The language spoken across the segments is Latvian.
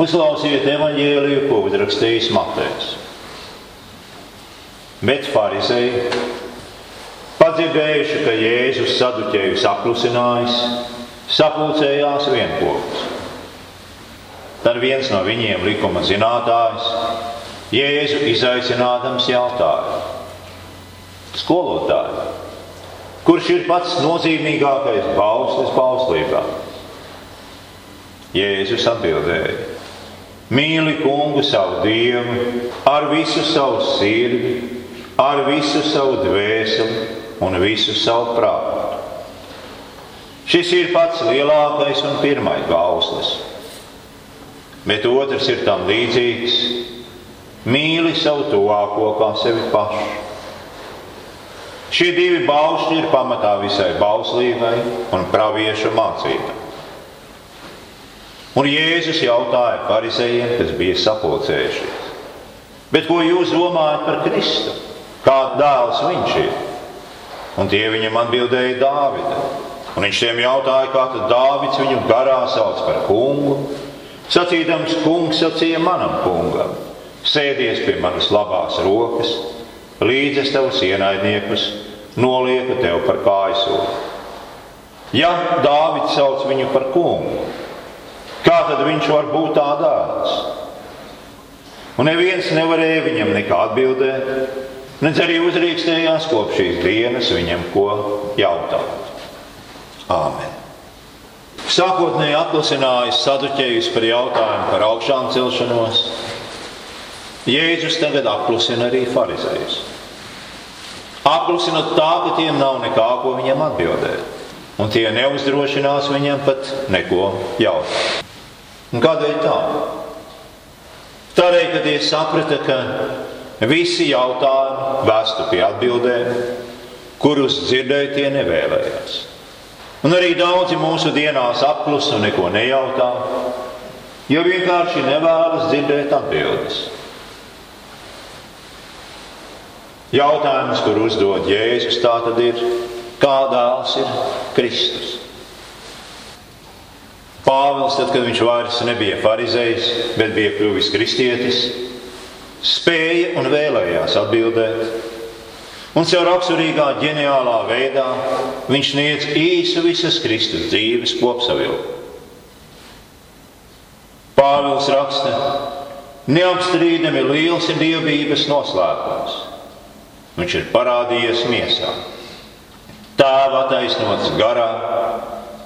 Uzklausiet evaņģēliju, ko uzrakstījis Matejs. Bet farizēji, padzirdējuši, ka Jēzus saduķējus apklusinājis, sapulcējās vienopus. Tad viens no viņiem, likuma zinātājs, Jēzu izaicinādams jautāja: Skolotāji, kurš ir pats nozīmīgākais bauslis bauslībā? Jēzus atbildēja: Mīli kungu savu dievu ar visu savu sirdi, ar visu savu dvēseli un visu savu prātu. Šis ir pats lielākais un pirmais bauslis bet otrs ir tam līdzīgs. Mīli savu tuvāko kā sevi pašu. Šie divi baušļi ir pamatā visai bauslībai un praviešu mācībai. Un Jēzus jautāja farizējiem, kas bija sapulcējušies: Bet ko jūs domājat par Kristu? Kāds dēls viņš ir? Un tie viņam atbildēja Dāvida. Un viņš tiem jautāja, kā tad Dāvids viņu garā sauc par kungu, Sacīdams, kungs sacīja manam kungam, sēdies pie manas labās rokas, līdz es tavus ienaidniekus nolieku tev par kājasolu. Ja Dāvids sauc viņu par kungu, kā tad viņš var būt tā dēls? Un neviens nevarēja viņam nekā atbildēt, nedz arī uzrīkstējās kopš šīs dienas viņam ko jautāt. Āmen! Sākotnēji atlasinājis saduķējus par jautājumu par augšām celšanos. Jēzus tagad apklusina arī farizējus. Apklusinot tā, ka tiem nav nekā, ko viņam atbildēt. Un tie neuzdrošinās viņam pat neko jautāt. Un kādēļ tā? Tādēļ, ka tie saprata, ka visi jautājumi vestu pie atbildēm, kurus dzirdēt tie nevēlējās. Un arī daudzi mūsu dienās apklusa un neko nejautā, jo vienkārši nevēlas dzirdēt atbildes. Jautājums, kur uzdod Jēzus, tā tad ir, kā dēls ir Kristus. Pāvils, tad, kad viņš vairs nebija farizējs, bet bija kļuvis kristietis, spēja un vēlējās atbildēt, Un caur raksturīgā, ģeniālā veidā viņš sniedz īsu visas Kristus dzīves kopsavilkumu. Pāvils raksta, neapstrīdami liels ir dievības noslēpums. Viņš ir parādījies miesā. Tēva attaisnots garā,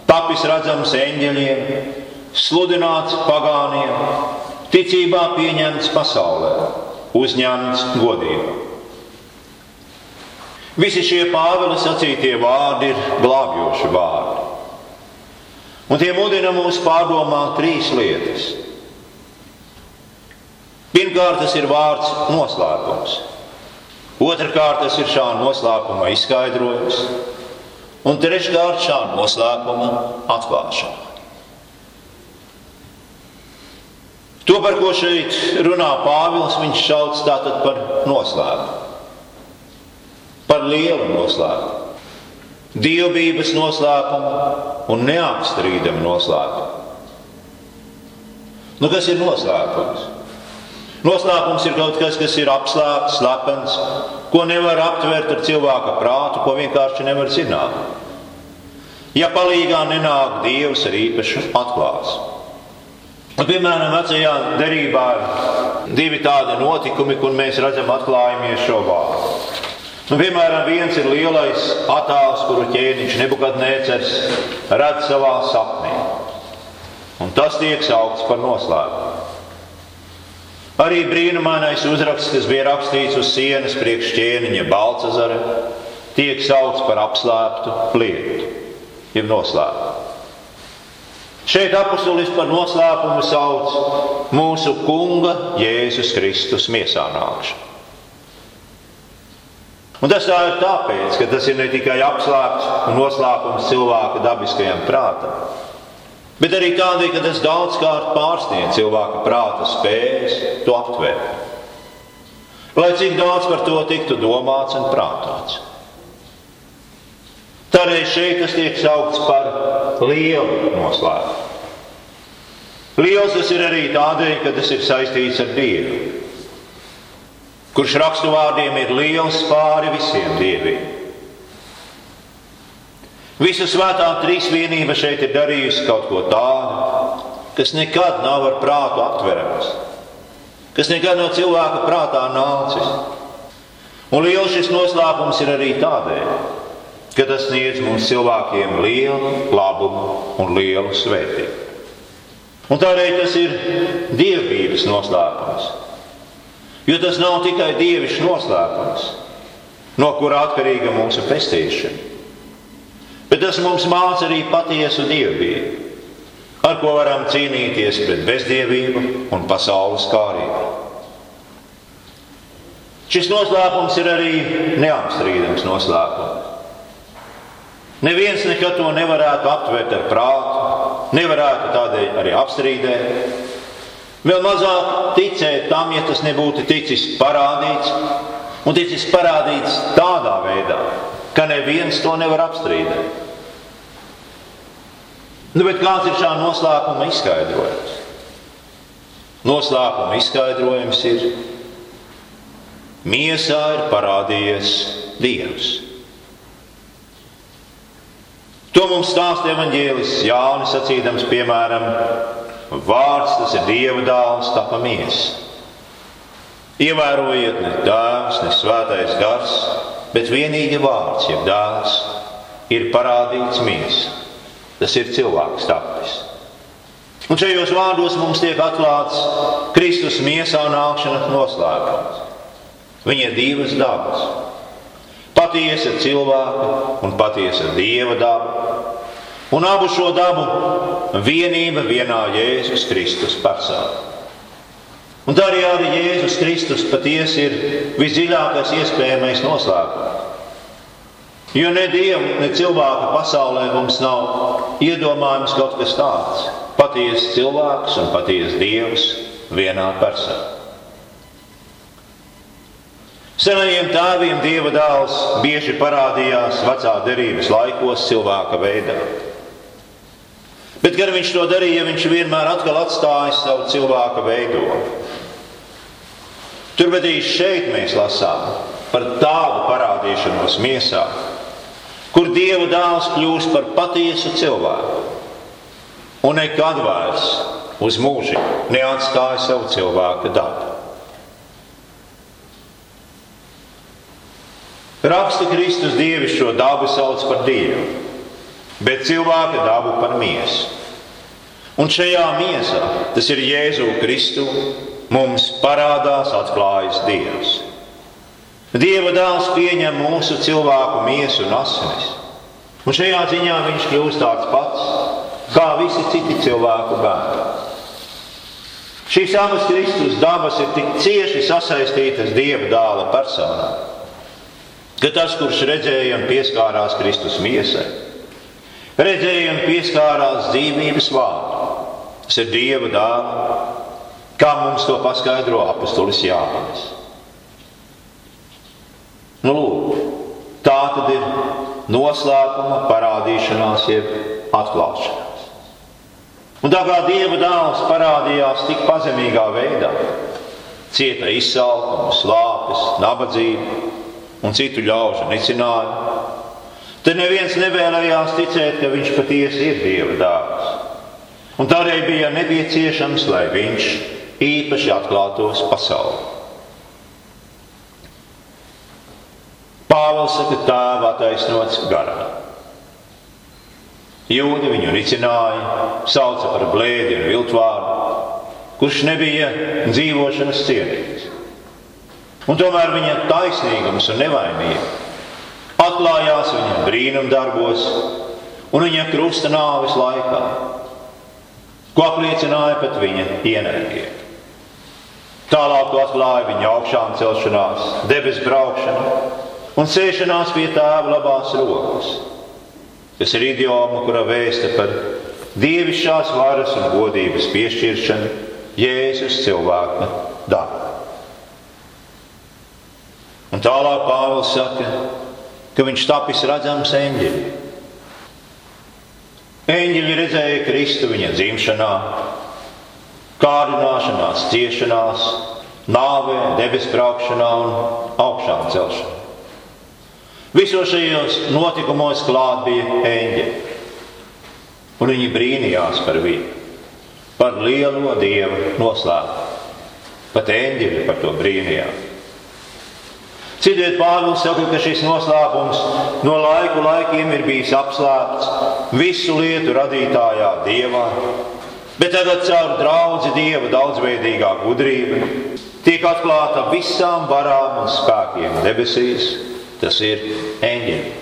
tapis redzams eņģeļiem, sludināts pagāniem, ticībā pieņemts pasaulē, uzņemts godībā. Visi šie Pāvila sacītie vārdi ir glābjoši vārdi. Un tie mudina mūs pārdomāt trīs lietas. Pirmkārt, tas ir vārds noslēpums. Otrakārt, tas ir šā noslēpuma izskaidrojums. Un treškārt, šā noslēpuma atklāšana. To, par ko šeit runā Pāvils, viņš sauc tātad par noslēpumu par lielu noslēpumu. Dievbijības noslēpumu un neapstrīdamu noslēpumu. Nu, kas ir noslēpums? Noslēpums ir kaut kas, kas ir apslēpts, slepens, ko nevar aptvert ar cilvēka prātu, ko vienkārši nevar zināt. Ja palīgā nenāk Dievs ar īpašu atklāsmu. Nu, piemēram, vecajā derībā ir divi tādi notikumi, kur mēs redzam atklājumies šo vārdu. Nu, piemēram, viens ir lielais attēls, kuru ķēniņš Nebukadnēcers redz savā sapnī. Un tas tiek saukts par noslēpumu. Arī brīnumainais uzraksts, kas bija rakstīts uz sienas priekš ķēniņa Balcazara, tiek saukts par apslēptu lietu, jeb noslēpumu. Šeit apustulis par noslēpumu sauc mūsu kunga Jēzus Kristus miesā nākšanu. Un tas tā ir tāpēc, ka tas ir ne tikai apslēpts un noslēpums cilvēka dabiskajam prātam, bet arī tādēļ, ka tas daudzkārt pārsniedz cilvēka prāta spējas to aptvērt. Lai cik daudz par to tiktu domāts un prātots. Tādēļ šeit tas tiek saukts par lielu noslēpumu. Liels tas ir arī tādēļ, ka tas ir saistīts ar Dievu, kurš rakstu vārdiem ir liels pāri visiem dieviem. Visa svētā trīsvienība šeit ir darījusi kaut ko tādu, kas nekad nav ar prātu aptverams, kas nekad no cilvēka prātā nācis. Un liels šis noslēpums ir arī tādēļ, ka tas sniedz mums cilvēkiem lielu labumu un lielu svētību. Un tādēļ tas ir dievības noslēpums. Jo tas nav tikai dievišķs noslēpums, no kura atkarīga mūsu pestīšana. Bet tas mums māca arī patiesu dievbijību, ar ko varam cīnīties pret bezdievību un pasaules kārību. Šis noslēpums ir arī neapstrīdams noslēpums. Neviens nekad to nevarētu aptvert ar prātu, nevarētu tādēļ arī apstrīdēt. Vēl mazāk ticēt tam, ja tas nebūtu ticis parādīts, un ticis parādīts tādā veidā, ka neviens to nevar apstrīdēt. Nu, bet kāds ir šā noslēpuma izskaidrojums? Noslēpuma izskaidrojums ir, miesā ir parādījies Dievs. To mums stāsta evaņģēlis Jānis sacīdams, piemēram, vārds tas ir Dieva dāvs, tapa miesa. Ievērojiet, ne tēvs, ne svētais gars, bet vienīgi vārds, jeb dāvs, ir parādīts miesa. Tas ir cilvēks tapis. Un šajos vārdos mums tiek atklāts Kristus miesā nākšanas noslēpums. Viņa ir divas dabas patiesa cilvēka un patiesa dieva daba. Un abu šo dabu vienība vienā Jēzus Kristus personā. Un tā arī, Jēzus Kristus patiesi ir visdziļākais iespējamais noslēpums. Jo ne Dieva, ne cilvēka pasaulē mums nav iedomājams kaut kas tāds. Patiesa cilvēks un patiesa Dievs vienā personā. Senajiem tēviem dieva dēls bieži parādījās vecā derības laikos cilvēka veidā. Bet, kad viņš to darīja, viņš vienmēr atkal atstāja savu cilvēka veidojumu. Turpretī šeit mēs lasām par tādu parādīšanos miesā, kur dieva dēls kļūst par patiesu cilvēku un nekad vairs uz mūžu neatstāja savu cilvēka dabu. Raksta Kristus dievišķo dabu sauc par dievu, bet cilvēka dabu par miesu. Un šajā miesā, tas ir Jēzu Kristu, mums parādās atklājas Dievs. Dieva dēls pieņem mūsu cilvēku miesu un asinis. Un šajā ziņā viņš kļūst tāds pats, kā visi citi cilvēku bērni. Šīs abas Kristus dabas ir tik cieši sasaistītas Dieva dēla personā ka tas, kurš redzēja un pieskārās Kristus miesai, redzēja un pieskārās dzīvības vārdu. Tas ir Dieva dāvana, kā mums to paskaidro apustulis Jānis. Nu, lūk, tā tad ir noslēpuma parādīšanās, jeb atklāšanās. Un tā kā Dieva dēls parādījās tik pazemīgā veidā, cieta izsalkumu, slāpes, nabadzību, un citu ļaužu nicinājumu. Tad neviens nevēlējās ticēt, ka viņš patiesi ir Dieva dāvs. Un tādēļ bija nepieciešams, lai viņš īpaši atklātos pasaulē. Pāvils saka, tēva attaisnots garā. Jūdi viņu nicināja, sauca par blēdi un viltvāru, kurš nebija dzīvošanas cienīgs. Un tomēr viņa taisnīgums un nevainība atklājās viņa brīnumdarbos un viņa krusta nāves laikā, ko apliecināja pat viņa ienaidnieki. Tālāk to atklāja viņa augšām celšanās, debesu braukšana un sēšanās pie tēva labās rokas. Tas ir idioma, kura vēsta par dievišķās varas un godības piešķiršanu Jēzus cilvēka dāvā. Un tālāk Pāvils saka, ka viņš tapis redzams eņģeļi. Eņģeļi redzēja Kristu viņa dzimšanā, kārdināšanās, ciešanās, nāvē, debes braukšanā un augšām celšanā. Visos šajos notikumos klāt bija eņģeļi, un viņi brīnījās par viņu, par lielo dievu noslēpumu. Pat eņģeļi par to brīnījās. Citiet, Pāvils saka, ka šis noslēpums no laiku laikiem ir bijis apslēpts visu lietu radītājā Dievā, bet tagad caur draugu Dieva daudzveidīgā gudrība tiek atklāta visām varām un spēkiem debesīs, tas ir eņģeļi.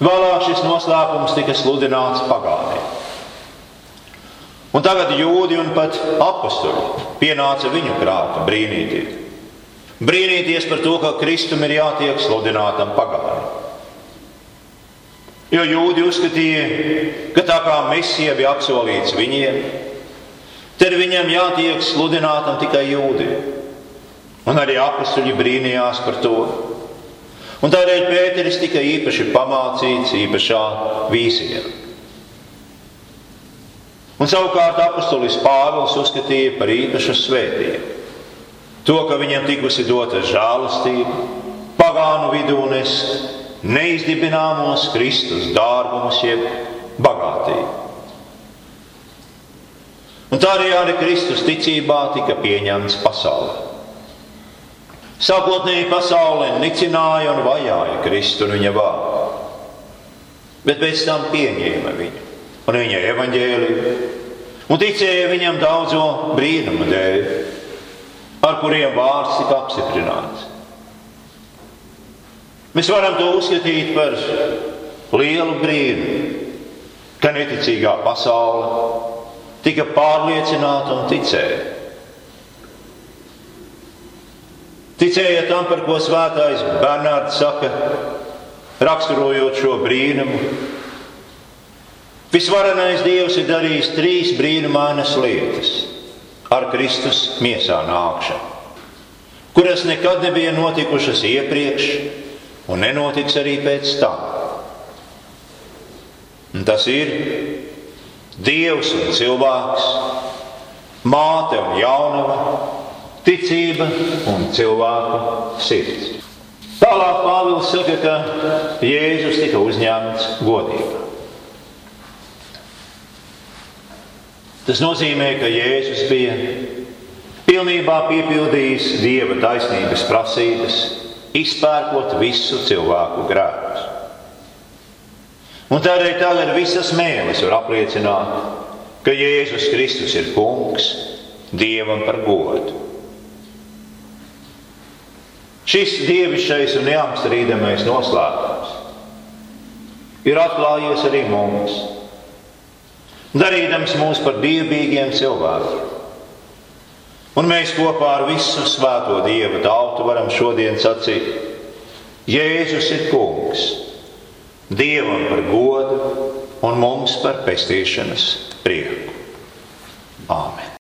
Vēlāk šis noslēpums tika sludināts pagātnē. Un tagad jūdi un pat apstuļi pienāca viņu prātu brīnīties. Brīnīties par to, ka Kristum ir jātiek sludinātam pagātnē. Jo jūdi uzskatīja, ka tā kā misija bija apsolīts viņiem, tad viņam jātiek sludinātam tikai jūdiem. Un arī apstuļi brīnījās par to. Un tādēļ Pēteris tika īpaši pamācīts īpašā vīzijā. Un savukārt apustulis Pāvils uzskatīja par īpašu svētību. To, ka viņam tikusi dota žēlastība, pagānu vidū nes neizdibināmos Kristus dārgumus, jeb bagātību. Un tā arī arī Kristus ticībā tika pieņemts pasaulē. Sākotnēji pasaulē nicināja un vajāja Kristu un viņa vārdu, bet pēc tam pieņēma viņu un viņa evaņģēliju, un ticēja viņam daudzo brīnumu dēļ, ar kuriem vārds tika apstiprināts. Mēs varam to uzskatīt par lielu brīnumu, ka neticīgā pasaule tika pārliecināta un ticēja. Ticēja tam, par ko svētais Bernārds saka, raksturojot šo brīnumu, Visvarenais Dievs ir darījis trīs brīnumainas lietas ar Kristus miesā nākšanu, kuras nekad nebija notikušas iepriekš un nenotiks arī pēc tam. Un tas ir Dievs un cilvēks, māte un jaunava, ticība un cilvēku sirds. Tālāk Pāvils saka, ka Jēzus tika uzņemts godībā. Tas nozīmē, ka Jēzus bija pilnībā piepildījis dieva taisnības prasības, izpērkot visu cilvēku grēkus. Un tādēļ tagad visas mēnesis var apliecināt, ka Jēzus Kristus ir kungs dievam par godu. Šis dievišķais un neapstrīdamais noslēpums ir atklājies arī mums darīdams mūs par dievbijīgiem cilvēkiem. Un mēs kopā ar visu svēto Dieva tautu varam šodien sacīt, Jēzus ir kungs, Dievam par godu un mums par pestīšanas prieku. Āmen!